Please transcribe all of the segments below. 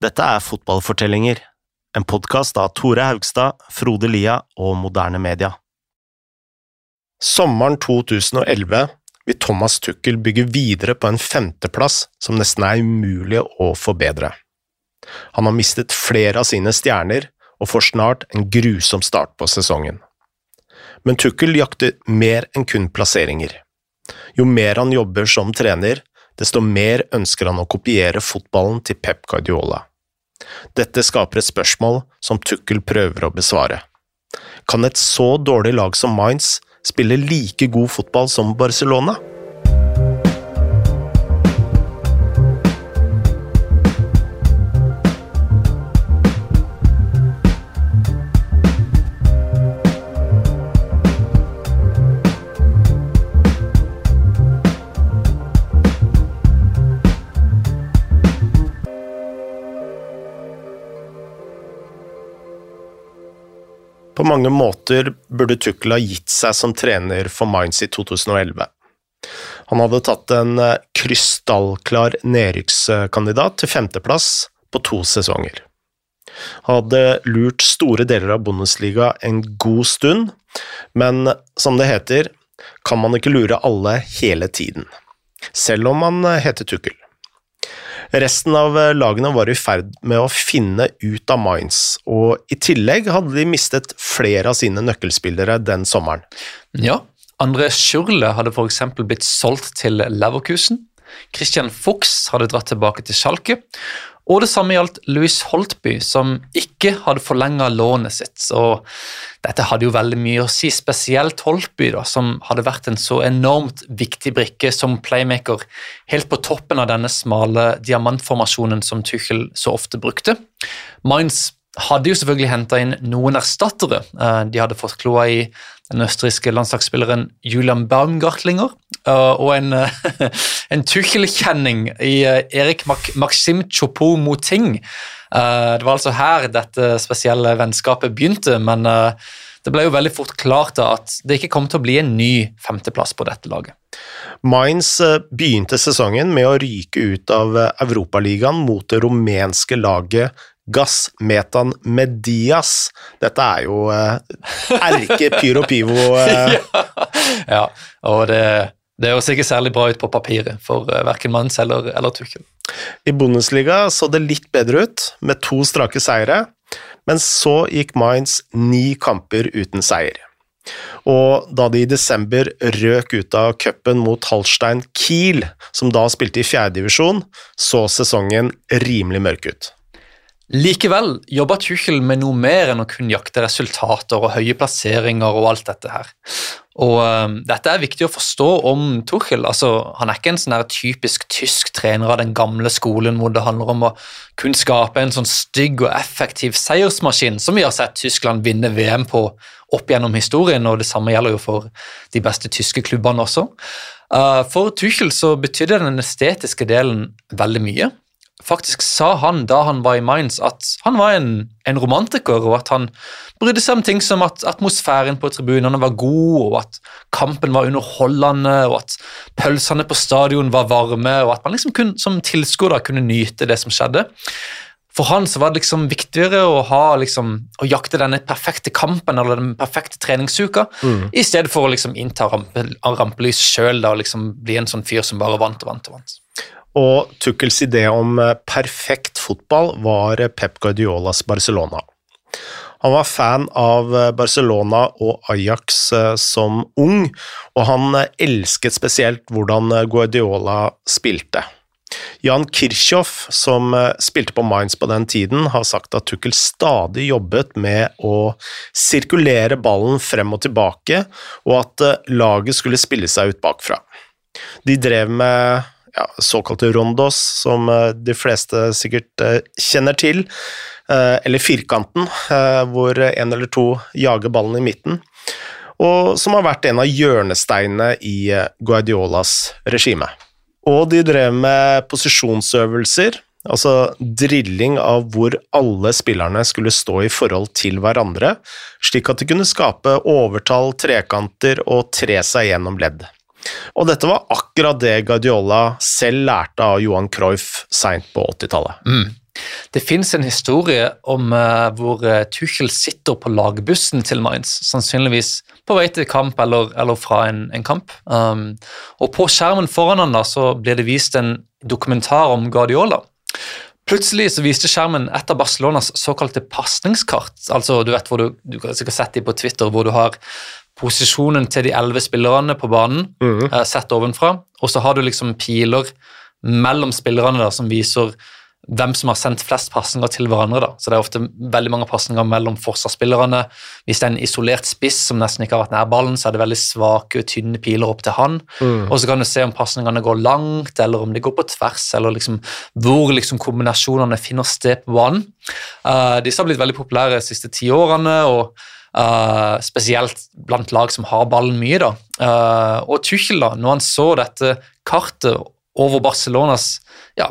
Dette er Fotballfortellinger, en podkast av Tore Haugstad, Frode Lia og Moderne Media. Sommeren 2011 vil Thomas Tuchel bygge videre på en femteplass som nesten er umulig å forbedre. Han har mistet flere av sine stjerner og får snart en grusom start på sesongen. Men Tuchel jakter mer enn kun plasseringer. Jo mer han jobber som trener, desto mer ønsker han å kopiere fotballen til Pep Guardiola. Dette skaper et spørsmål som Tukkel prøver å besvare. Kan et så dårlig lag som Mainz spille like god fotball som Barcelona? Mange måter burde Tukkel ha gitt seg som trener for Mainz i 2011. Han hadde tatt en eh, krystallklar nedrykkskandidat til femteplass på to sesonger. Han hadde lurt store deler av Bundesliga en god stund, men som det heter, kan man ikke lure alle hele tiden, selv om man heter Tuchel. Resten av eh, lagene var i ferd med å finne ut av Mainz, og i tillegg hadde de mistet flere av sine nøkkelspillere den sommeren. Ja, André Schurle hadde f.eks. blitt solgt til Leverkusen. Christian Fuchs hadde dratt tilbake til Schalke. Og det samme gjaldt Louis Holtby, som ikke hadde forlenga lånet sitt. Og dette hadde jo veldig mye å si, spesielt Holtby, da, som hadde vært en så enormt viktig brikke som playmaker helt på toppen av denne smale diamantformasjonen som Tuchel så ofte brukte. Mainz hadde jo selvfølgelig henta inn noen erstattere. Eh, de hadde fått kloa i den østerrikske landslagsspilleren Julian Baumgartlinger eh, og en, en Tuchel-kjenning i Erik Erik Maxim Chopo-Moting. Det var altså her dette spesielle vennskapet begynte, men det ble jo veldig fort klart at det ikke kom til å bli en ny femteplass på dette laget. Mainz begynte sesongen med å ryke ut av Europaligaen mot det rumenske laget Gass Metan Medias. Dette er jo eh, erke pyro pivo. Eh. ja. ja, og det, det høres ikke særlig bra ut på papiret for eh, verken Manns eller, eller Tuchel. I Bundesliga så det litt bedre ut, med to strake seire, men så gikk Mainz ni kamper uten seier. Og da de i desember røk ut av cupen mot Halstein Kiel, som da spilte i fjerdedivisjon, så sesongen rimelig mørk ut. Likevel jobba Tuchel med noe mer enn å kun jakte resultater og høye plasseringer og alt dette her. Og um, Dette er viktig å forstå om Tuchel. Altså, han er ikke en sånn typisk tysk trener av den gamle skolen hvor det handler om å kun skape en sånn stygg og effektiv seiersmaskin, som vi har sett Tyskland vinne VM på opp gjennom historien, og det samme gjelder jo for de beste tyske klubbene også. Uh, for Tuchel så betydde den estetiske delen veldig mye. Faktisk sa han da han var i Mainz at han var en, en romantiker, og at han brydde seg om ting som at atmosfæren på tribunene var god, og at kampen var underholdende, og at pølsene på stadion var varme, og at man liksom kun, som tilskuer kunne nyte det som skjedde. For han så var det liksom viktigere å, ha, liksom, å jakte denne perfekte kampen eller den perfekte treningsuka, mm. i stedet for å liksom innta rampelys sjøl og liksom bli en sånn fyr som bare vant og vant og vant. Og Tuchels idé om eh, perfekt fotball var Pep Guardiolas Barcelona. Han var fan av eh, Barcelona og Ajax eh, som ung, og han elsket spesielt hvordan Guardiola spilte. Jan Kirchhoff, som spilte på Mainz på den tiden, har sagt at Tukkel stadig jobbet med å sirkulere ballen frem og tilbake, og at laget skulle spille seg ut bakfra. De drev med ja, såkalte rondos, som eh, de fleste sikkert eh, kjenner til, eh, eller firkanten, hvor en eller to jager ballen i midten, og som har vært en av hjørnesteinene i Guardiolas regime. Og de drev med posisjonsøvelser, altså drilling av hvor alle spillerne skulle stå i forhold til hverandre, slik at de kunne skape overtall, trekanter og tre seg gjennom ledd. Og dette var akkurat det Guardiola selv lærte av Johan Cruyff seint på 80-tallet. Mm. Det fins en historie om uh, hvor uh, Tuchel sitter på lagbussen til Mainz, sannsynligvis på vei til kamp eller, eller fra en, en kamp. Um, og På skjermen foran han da, så blir det vist en dokumentar om Guardiola. Plutselig så viste skjermen et av Barcelonas såkalte pasningskart. Altså, du vet hvor du, du kan sikkert sett dem på Twitter, hvor du har posisjonen til de elleve spillerne på banen mm. uh, sett ovenfra, og så har du liksom piler mellom spillerne da, som viser hvem som har sendt flest pasninger til hverandre. da. Så Det er ofte veldig mange pasninger mellom forsvarsspillerne. Hvis det er en isolert spiss som nesten ikke har vært nær ballen, så er det veldig svake og tynne piler opp til han. Og så kan du se om pasningene går langt, eller om de går på tvers, eller liksom hvor liksom kombinasjonene finner sted på banen. Uh, disse har blitt veldig populære de siste ti årene, og eh, spesielt blant lag som har ballen mye. da. Uh, og Tuchel, da, når han så dette kartet over Barcelonas ja,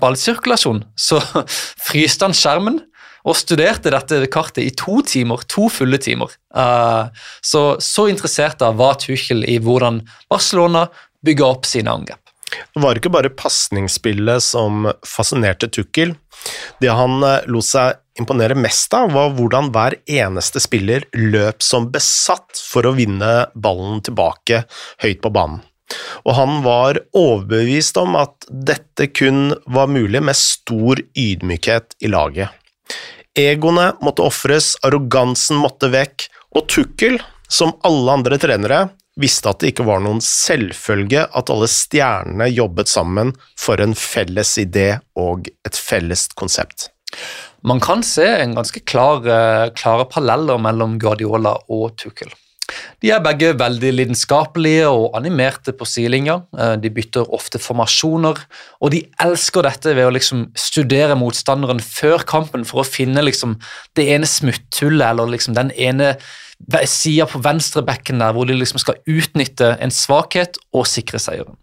ballsirkulasjon, så fryste han skjermen og studerte dette kartet i to timer, to fulle timer. Uh, så, så interessert da var Tuchel i hvordan Barcelona bygger opp sine angrep. Det var ikke bare pasningsspillet som fascinerte Tukkel. Det han lot seg imponere mest av, var hvordan hver eneste spiller løp som besatt for å vinne ballen tilbake høyt på banen. Og han var overbevist om at dette kun var mulig med stor ydmykhet i laget. Egoene måtte ofres, arrogansen måtte vekk, og Tukkel, som alle andre trenere, visste at det ikke var noen selvfølge at alle stjernene jobbet sammen for en felles idé og et felles konsept. Man kan se en ganske klare, klare paralleller mellom Guardiola og Tuchel. De er begge veldig lidenskapelige og animerte på sidelinja. Eh, De bytter ofte formasjoner, og de elsker dette ved å liksom studere motstanderen før kampen for å finne liksom det ene smutthullet eller liksom den ene sida på venstrebekken der hvor de liksom skal utnytte en svakhet og sikre seieren.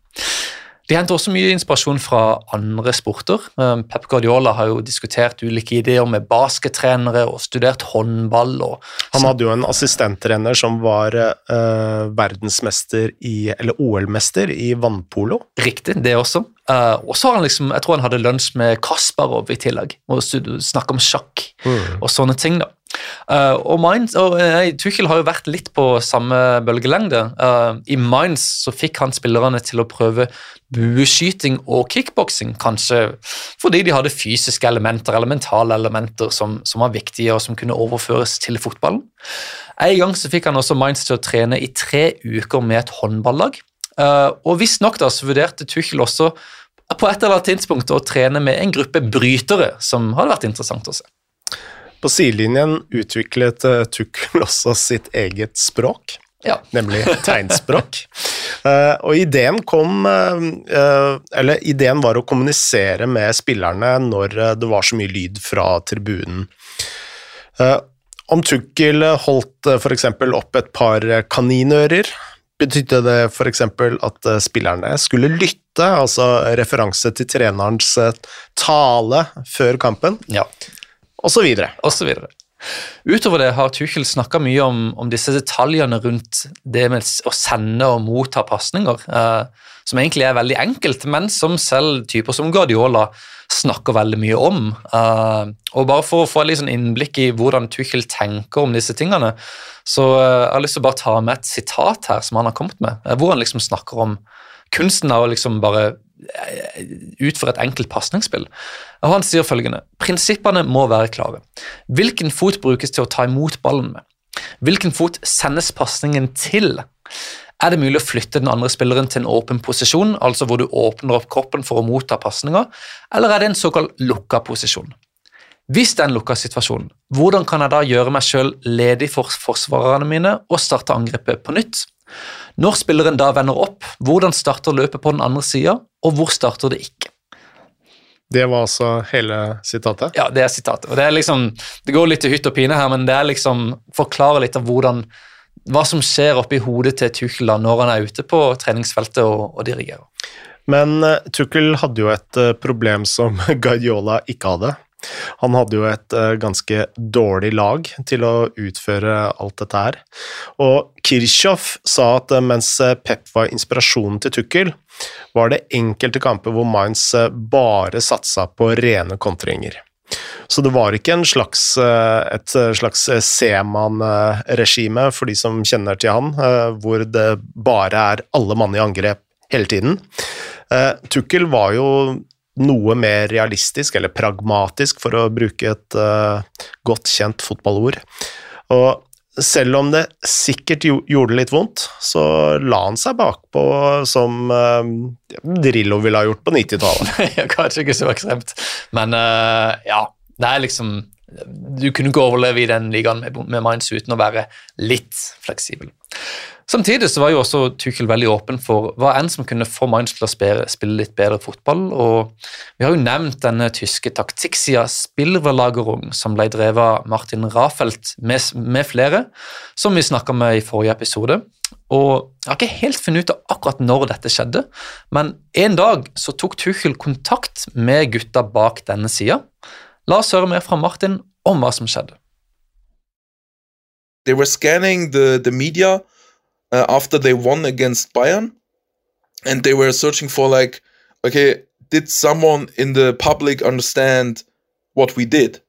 De henter også mye inspirasjon fra andre sporter. Eh, Pep Guardiola har jo diskutert ulike ideer med baskettrenere og studert håndball. og Han hadde jo en assistenttrener som var uh, verdensmester i, eller OL-mester i vannpolo. Riktig, det også. Uh, og så har han liksom, jeg tror han hadde lunsj med Kasparov i tillegg, og snakka om sjakk og sånne ting. da. Eh, og Mainz, og nei, Tuchel har jo vært litt på samme bølgelengde. Uh, I Mainz så fikk han spillerne til å prøve bueskyting og kickboksing, kanskje fordi de hadde fysiske elementer eller mentale elementer som, som var viktige og som kunne overføres til fotballen. En gang så fikk han også Mainz til å trene i tre uker med et håndballag. Uh, og visstnok vurderte Tuchel også på et eller annet tidspunkt å trene med en gruppe brytere, som hadde vært interessant å se. På sidelinjen utviklet uh, Tukkel også sitt eget språk, Ja. nemlig tegnspråk. uh, og ideen kom uh, uh, Eller ideen var å kommunisere med spillerne når eh, det var så mye lyd fra tribunen. Eh, om Tukkel holdt uh, f.eks. opp et par eh, kaninører, betydde det f.eks. at eh, spillerne skulle lytte, altså referanse til trenerens eh, tale før kampen, ja. Og så videre. Utover det har Tuchel snakka mye om, om disse detaljene rundt det med å sende og motta pasninger, eh, som egentlig er veldig enkelt, men som selv typer som Guardiola snakker veldig mye om. Eh, og bare For å få litt sånn innblikk i hvordan Tuchel tenker om disse tingene, så eh, jeg har lyst til å bare ta med et sitat her som han har kommet med, eh, hvor han liksom snakker om kunsten av å liksom bare utføre et enkelt pasningsspill. Han sier følgende Prinsippene må være klare. Hvilken fot brukes til å ta imot ballen med? Hvilken fot sendes pasningen til? Er det mulig å flytte den andre spilleren til en åpen posisjon, altså hvor du åpner opp kroppen for å motta pasninger, eller er det en såkalt lukka posisjon? Hvis det er en lukka situasjon, hvordan kan jeg da gjøre meg sjøl ledig for forsvarerne mine og starte angrepet på nytt? Når spilleren da vender opp, hvordan starter løpet på den andre sida, og hvor starter det ikke? Det var altså hele sitatet. Ja, det er sitatet. Og det er liksom, det går litt til hytt og pine her, men det er liksom forklare litt av hvordan hva som skjer oppi hodet til Tuchel når han er ute på treningsfeltet og, og dirigerer. Men uh, Tuchel hadde jo et uh, problem som Guardiola ikke hadde. Han hadde jo et uh, ganske dårlig lag til å utføre alt dette her. Og Kirchhoff sa at uh, mens Pep var inspirasjonen til Tukkel, var det enkelte kamper hvor Mainz bare satsa på rene kontringer. Så det var ikke slags, et slags Seman-regime, for de som kjenner til han, hvor det bare er alle mann i angrep hele tiden. Tukkel var jo noe mer realistisk, eller pragmatisk, for å bruke et uh, godt kjent fotballord. Og selv om det sikkert gjorde litt vondt, så la han seg bakpå som uh, Drillo ville ha gjort på 90-tallet. Kanskje ikke så ekstremt, men uh, ja. Det er liksom Du kunne ikke overleve i den ligaen med, med Mainz uten å være litt fleksibel. Samtidig så var jo også Tuchel veldig åpen for hva enn som kunne få Mainz til å spille, spille, litt bedre fotball. og Vi har jo nevnt denne tyske taktikksida spillerverlagerung som ble drevet av Martin Rafelt med, med flere, som vi snakka med i forrige episode. Og Jeg har ikke helt funnet ut av akkurat når dette skjedde, men en dag så tok Tuchel kontakt med gutta bak denne sida. La oss høre mer fra Martin om hva som skjedde. They were scanning the, the media uh, after they won against Bayern, and they were searching for like, okay, did someone in the public understand what we did?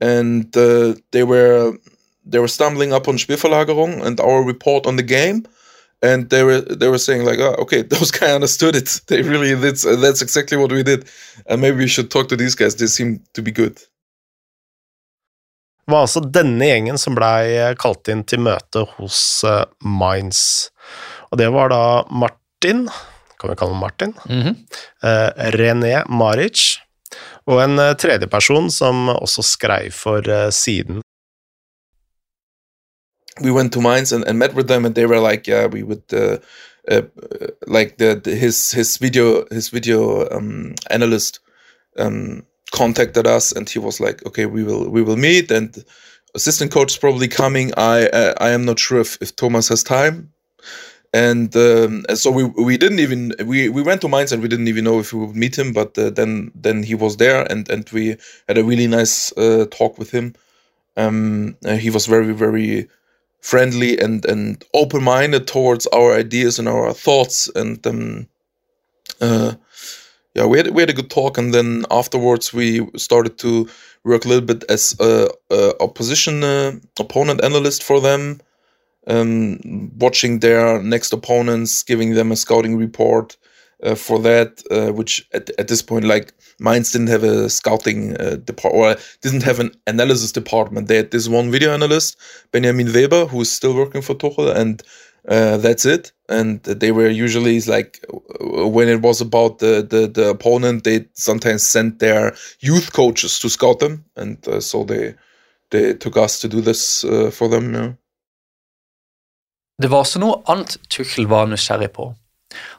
And uh, they were they were stumbling upon Spielverlagerung and our report on the game, and they were they were saying like, oh, okay, those guys understood it. They really that's that's exactly what we did, and maybe we should talk to these guys. They seem to be good. Det var altså denne gjengen som blei eh, kalt inn til møte hos uh. Og det var da Martin, kan vi kalle ham Martin, mm -hmm. uh, René Maric og en uh, tredjeperson som også skrev for siden. We went to Mainz and, and met with them, and they were like, "Yeah, we would." Uh, uh, like the, the, his his video his video um, analyst um, contacted us and he was like okay we will we will meet and assistant coach is probably coming. I uh, i am not sure if, if thomas has time. And, um, so we we didn't even we we went to Mainz and we didn't even know if we would meet him but uh, then then he was there and and we had a really nice uh, talk with him. Um, he was very very friendly and and open minded towards our ideas and our thoughts and um, uh, yeah, we had we had a good talk, and then afterwards we started to work a little bit as a, a opposition uh, opponent analyst for them, um, watching their next opponents, giving them a scouting report uh, for that. Uh, which at, at this point, like mines didn't have a scouting uh, department or didn't have an analysis department. They had this one video analyst, Benjamin Weber, who is still working for Tuchel, and uh, that's it. And they were usually like when it was about the, the, the opponent, they sometimes sent their youth coaches to scout them, and uh, so they they took us to do this uh, for them. Yeah. Det var også noe annet Tuchel var nysgjerrig på.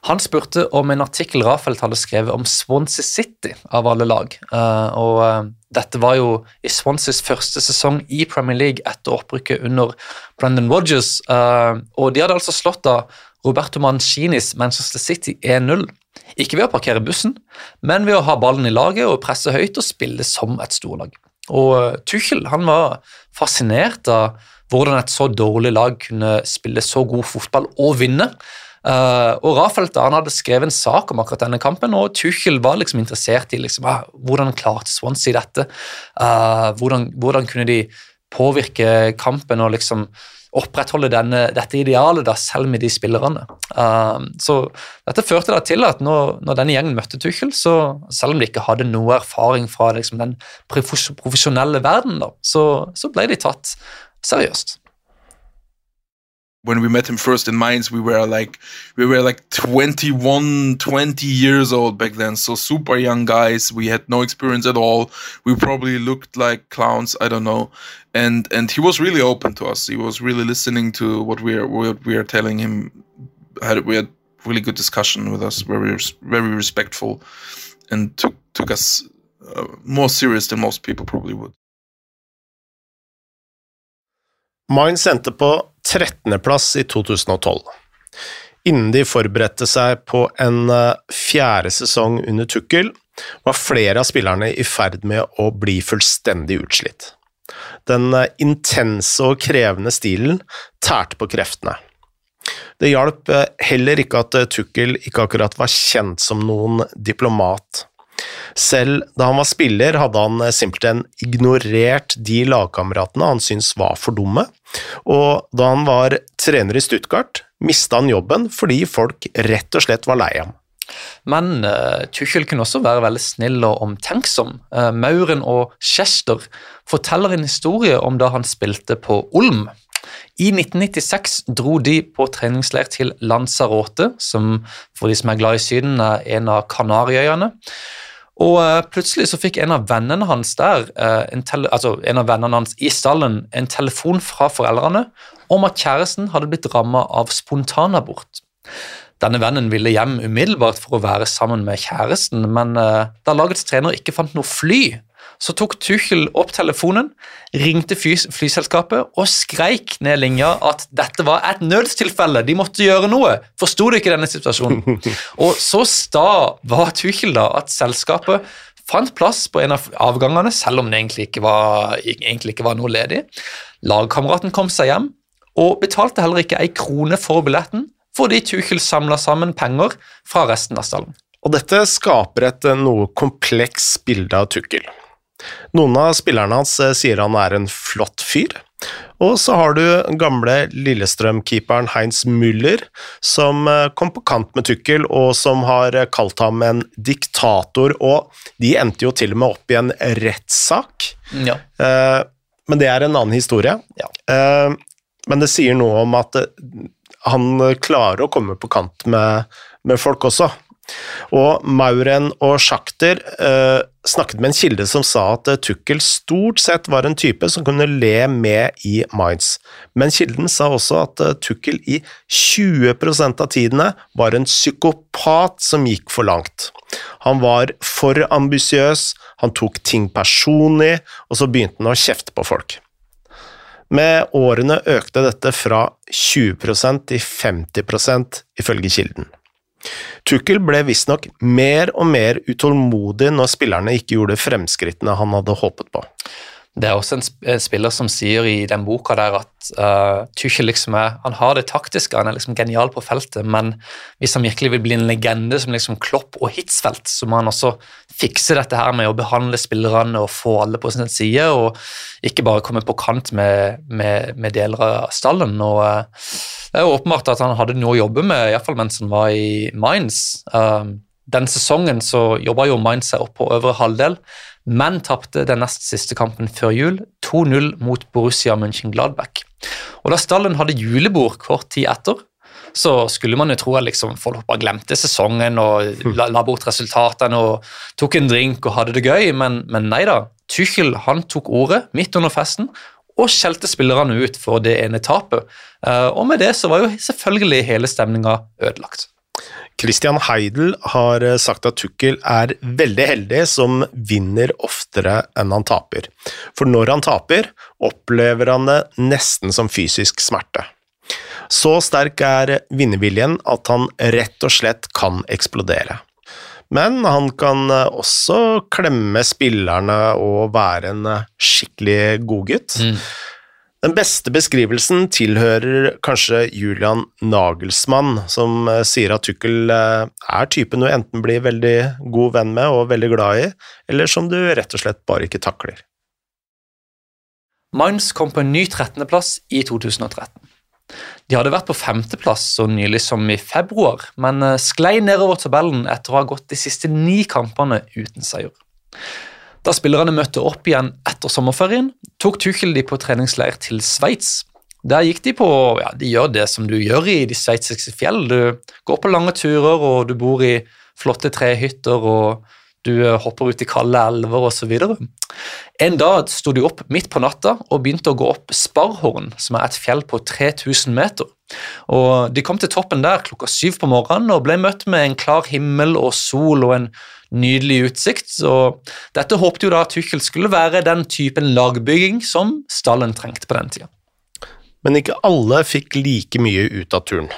Han spurte om en artikkel Rafael hadde skrevet om Swansea City, av alle lag. Uh, og uh, Dette var jo i Swanseas første sesong i Premier League etter opprykket under Brendan Rodgers. Uh, og de hadde altså slått av Roberto Mancinis Manchester City 1-0. Ikke ved å parkere bussen, men ved å ha ballen i laget og presse høyt og spille som et storlag. Og Tuchel han var fascinert av hvordan et så dårlig lag kunne spille så god fotball og vinne. Uh, og Rafael han hadde skrevet en sak om akkurat denne kampen, og Tuchel var liksom interessert i liksom, uh, hvordan klarte Swansea dette. Uh, hvordan, hvordan, kunne de påvirke kampen og liksom opprettholde denne, dette idealet da, selv med de spillerne. Uh, så Dette førte da til at når, når, denne gjengen møtte Tuchel, så selv om de ikke hadde noe erfaring fra liksom, den profesjonelle verden, da, så, så ble de tatt seriøst. When we met him first in Mainz, we were like we were like 21, 20 years old back then, so super young guys. We had no experience at all. We probably looked like clowns. I don't know, and and he was really open to us. He was really listening to what we are what we are telling him. Had we had really good discussion with us, very very respectful, and took took us uh, more serious than most people probably would. Mainz endte på 13.-plass i 2012. Innen de forberedte seg på en eh, fjerde sesong under Tukkel, var flere av spillerne i ferd med å bli fullstendig utslitt. Den eh, intense og krevende stilen tærte på kreftene. Det hjalp eh, heller ikke at Tukkel ikke akkurat var kjent som noen diplomat. Selv da han var spiller, hadde han simpelthen ignorert de lagkameratene han syntes var for dumme, og da han var trener i Stuttgart, mista han jobben fordi folk rett og slett var lei ham. Men uh, Tuchel kunne også være veldig snill og omtenksom. Uh, Mauren og Chester forteller en historie om da han spilte på Olm. I 1996 dro de på treningsleir til Lanzarote, som for de som er glad i Syden, er en av Kanariøyene. Og uh, plutselig så fikk en av vennene hans der, en, altså en av vennene hans i stallen en telefon fra foreldrene om at kjæresten hadde blitt ramma av spontanabort. Denne vennen ville hjem umiddelbart for å være sammen med kjæresten, men uh, da lagets trener ikke fant noe fly, så tok Tuchel opp telefonen, ringte flyselskapet og skreik ned linja at dette var et nødstilfelle, de måtte gjøre noe. Forsto du ikke denne situasjonen? Og så sta var Tuchel da at selskapet fant plass på en av avgangene, selv om det egentlig ikke var, egentlig ikke var noe ledig. Lagkameraten kom seg hjem og betalte heller ikke ei krone for billetten fordi Tuchel samla sammen penger fra resten av stallen. Og dette skaper et eh, noe kompleks bilde av Tuchel. Noen av spillerne hans eh, sier han er en flott fyr, og så har du gamle Lillestrøm-keeperen Heinz Müller, som eh, kom på kant med Tukkel, og som har kalt ham en diktator, og de endte jo til og med opp i en rettssak. Ja. Men det er en annen historie. Ja. Men det sier noe om at han klarer å komme på kant med, med folk også. Og Mauren og Sjakter eh, snakket med en kilde som sa at uh, Tukkel stort sett var en type som kunne le med i Mainz, men kilden sa også at uh, Tukkel i 20% av tidene var en psykopat som gikk for langt. Han var for ambisiøs, han tok ting personlig, og så begynte han å kjefte på folk. Med årene økte dette fra 20% til 50% ifølge kilden. Tukkel ble visstnok mer og mer utålmodig når spillerne ikke gjorde fremskrittene han hadde håpet på. Det er også en spiller som sier i den boka der at uh, Tuchel liksom er, han har det taktiske, han er liksom genial på feltet, men hvis han virkelig vil bli en legende som liksom Klopp og Hitzfeldt, så må han også fikse dette her med å behandle spillerne og få alle på sin side, og ikke bare komme på kant med, med, med deler av stallen. og uh, Det er jo åpenbart at han hadde noe å jobbe med, iallfall mens han var i Mainz. Uh, den sesongen så jobba jo Mainz seg opp på øvre halvdel men tapte den nest siste kampen før jul, 2-0 mot Borussia München-Gladbach. Og Da stallen hadde julebord kort tid etter, så skulle man jo tro at liksom folk bare glemte sesongen og la, la, bort resultatene og tok en drink og hadde det gøy, men, men nei da. Tuchel han tok ordet midt under festen og skjelte spillerne ut for det ene tapet. Eh, og med det så var jo selvfølgelig hele stemninga ødelagt. Christian Heidel har eh, sagt at Tukkel er veldig heldig som vinner oftere enn han taper. For når han taper, opplever han det nesten som fysisk smerte. Så sterk er vinnerviljen at han rett og slett kan eksplodere. Men han kan eh, også klemme spillerne og være en eh, skikkelig godgutt. Mm. Den beste beskrivelsen tilhører kanskje Julian Nagelsmann, som eh, sier at Tukkel eh, er typen du enten blir veldig god venn med og veldig glad i, eller som du rett og slett bare ikke takler. Mainz kom på en ny 13.-plass i 2013. De hadde vært på femteplass så nylig som i februar, men eh, sklei nedover tabellen etter å ha gått de siste ni kampene uten seier. Da spillerne møtte opp igjen etter sommerferien, tok Tuchel de på treningsleir til Sveits. Der gikk de på ja, De gjør det som du gjør i de sveitsiske fjell. Du går på lange turer, og du bor i flotte trehytter, og du eh, hopper ut i kalde elver osv. En dag sto de opp midt på natta og begynte å gå opp Sparrhorn, som er et fjell på 3000 meter. Og De kom til toppen der klokka syv på morgenen og ble møtt med en klar himmel og sol og en nydelig utsikt. Så dette håpte jo da Tuchel skulle være den typen lagbygging som stallen trengte på den tida. Men ikke alle fikk like mye ut av turen.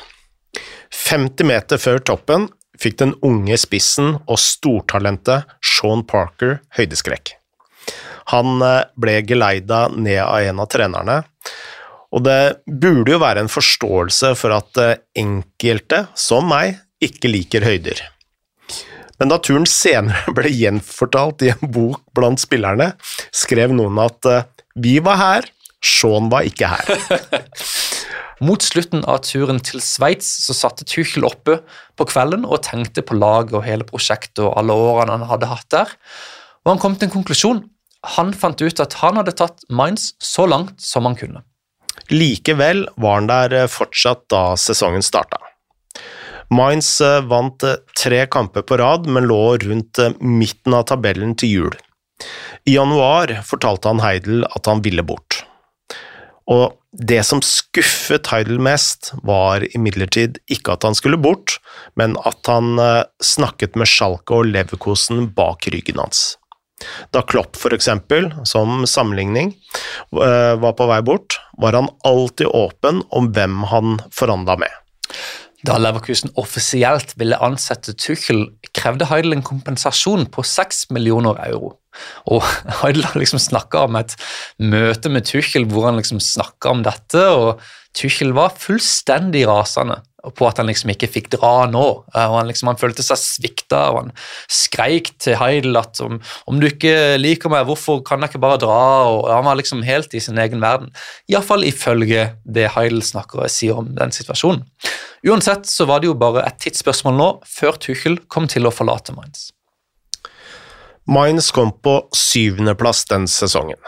50 meter før toppen fikk den unge spissen og stortalentet Sean Parker høydeskrekk. Han eh, ble geleida ned av en av trenerne, og det burde jo være en forståelse for at eh, enkelte, som meg, ikke liker høyder. Men da turen senere ble gjenfortalt i en bok blant spillerne, skrev noen at eh, vi var her, Sean var ikke her. Mot slutten av turen til Sveits så satte Tuchel oppe på kvelden og tenkte på laget og hele prosjektet og alle årene han hadde hatt der, og han kom til en konklusjon. Han fant ut at han hadde tatt Mainz så langt som han kunne. Likevel var han der eh, fortsatt da sesongen starta. Mainz eh, vant eh, tre kamper på rad, men lå rundt midten av tabellen til jul. I januar fortalte han Heidel at han ville bort. Og det som skuffet Heidel mest, var imidlertid ikke at han skulle bort, men at han snakket med Schalke og Leverkosen bak ryggen hans. Da Klopp for eksempel, som sammenligning, var på vei bort, var han alltid åpen om hvem han forhandla med. Da Leverkusen offisielt ville ansette Tuchel, krevde Heidel en kompensasjon på 6 millioner euro. Og Heidel har liksom snakka om et møte med Tuchel hvor han liksom snakka om dette, og Tuchel var fullstendig rasende på at han liksom ikke fikk dra nå. Eh, og Han, liksom, han følte seg svikta, og han skreik til Heidel at om, om, du ikke liker meg, hvorfor kan jeg ikke bare dra? og Han var liksom helt i sin egen verden. Iallfall ifølge det Heidel snakker og sier om den situasjonen. Uansett så var det jo bare et tidsspørsmål nå før Tuchel kom til å forlate Mainz. Mainz kom på syvendeplass den sesongen.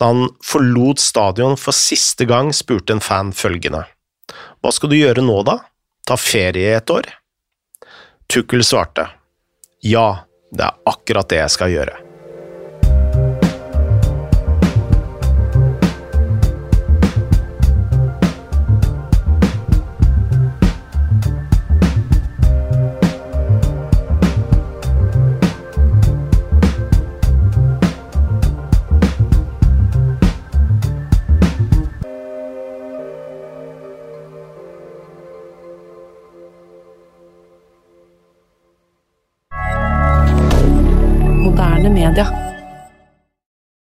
Da han forlot stadion for siste gang, spurte en fan følgende. Hva skal du gjøre nå, da? Ta ferie et år? Tukkel svarte. Ja, det er akkurat det jeg skal gjøre.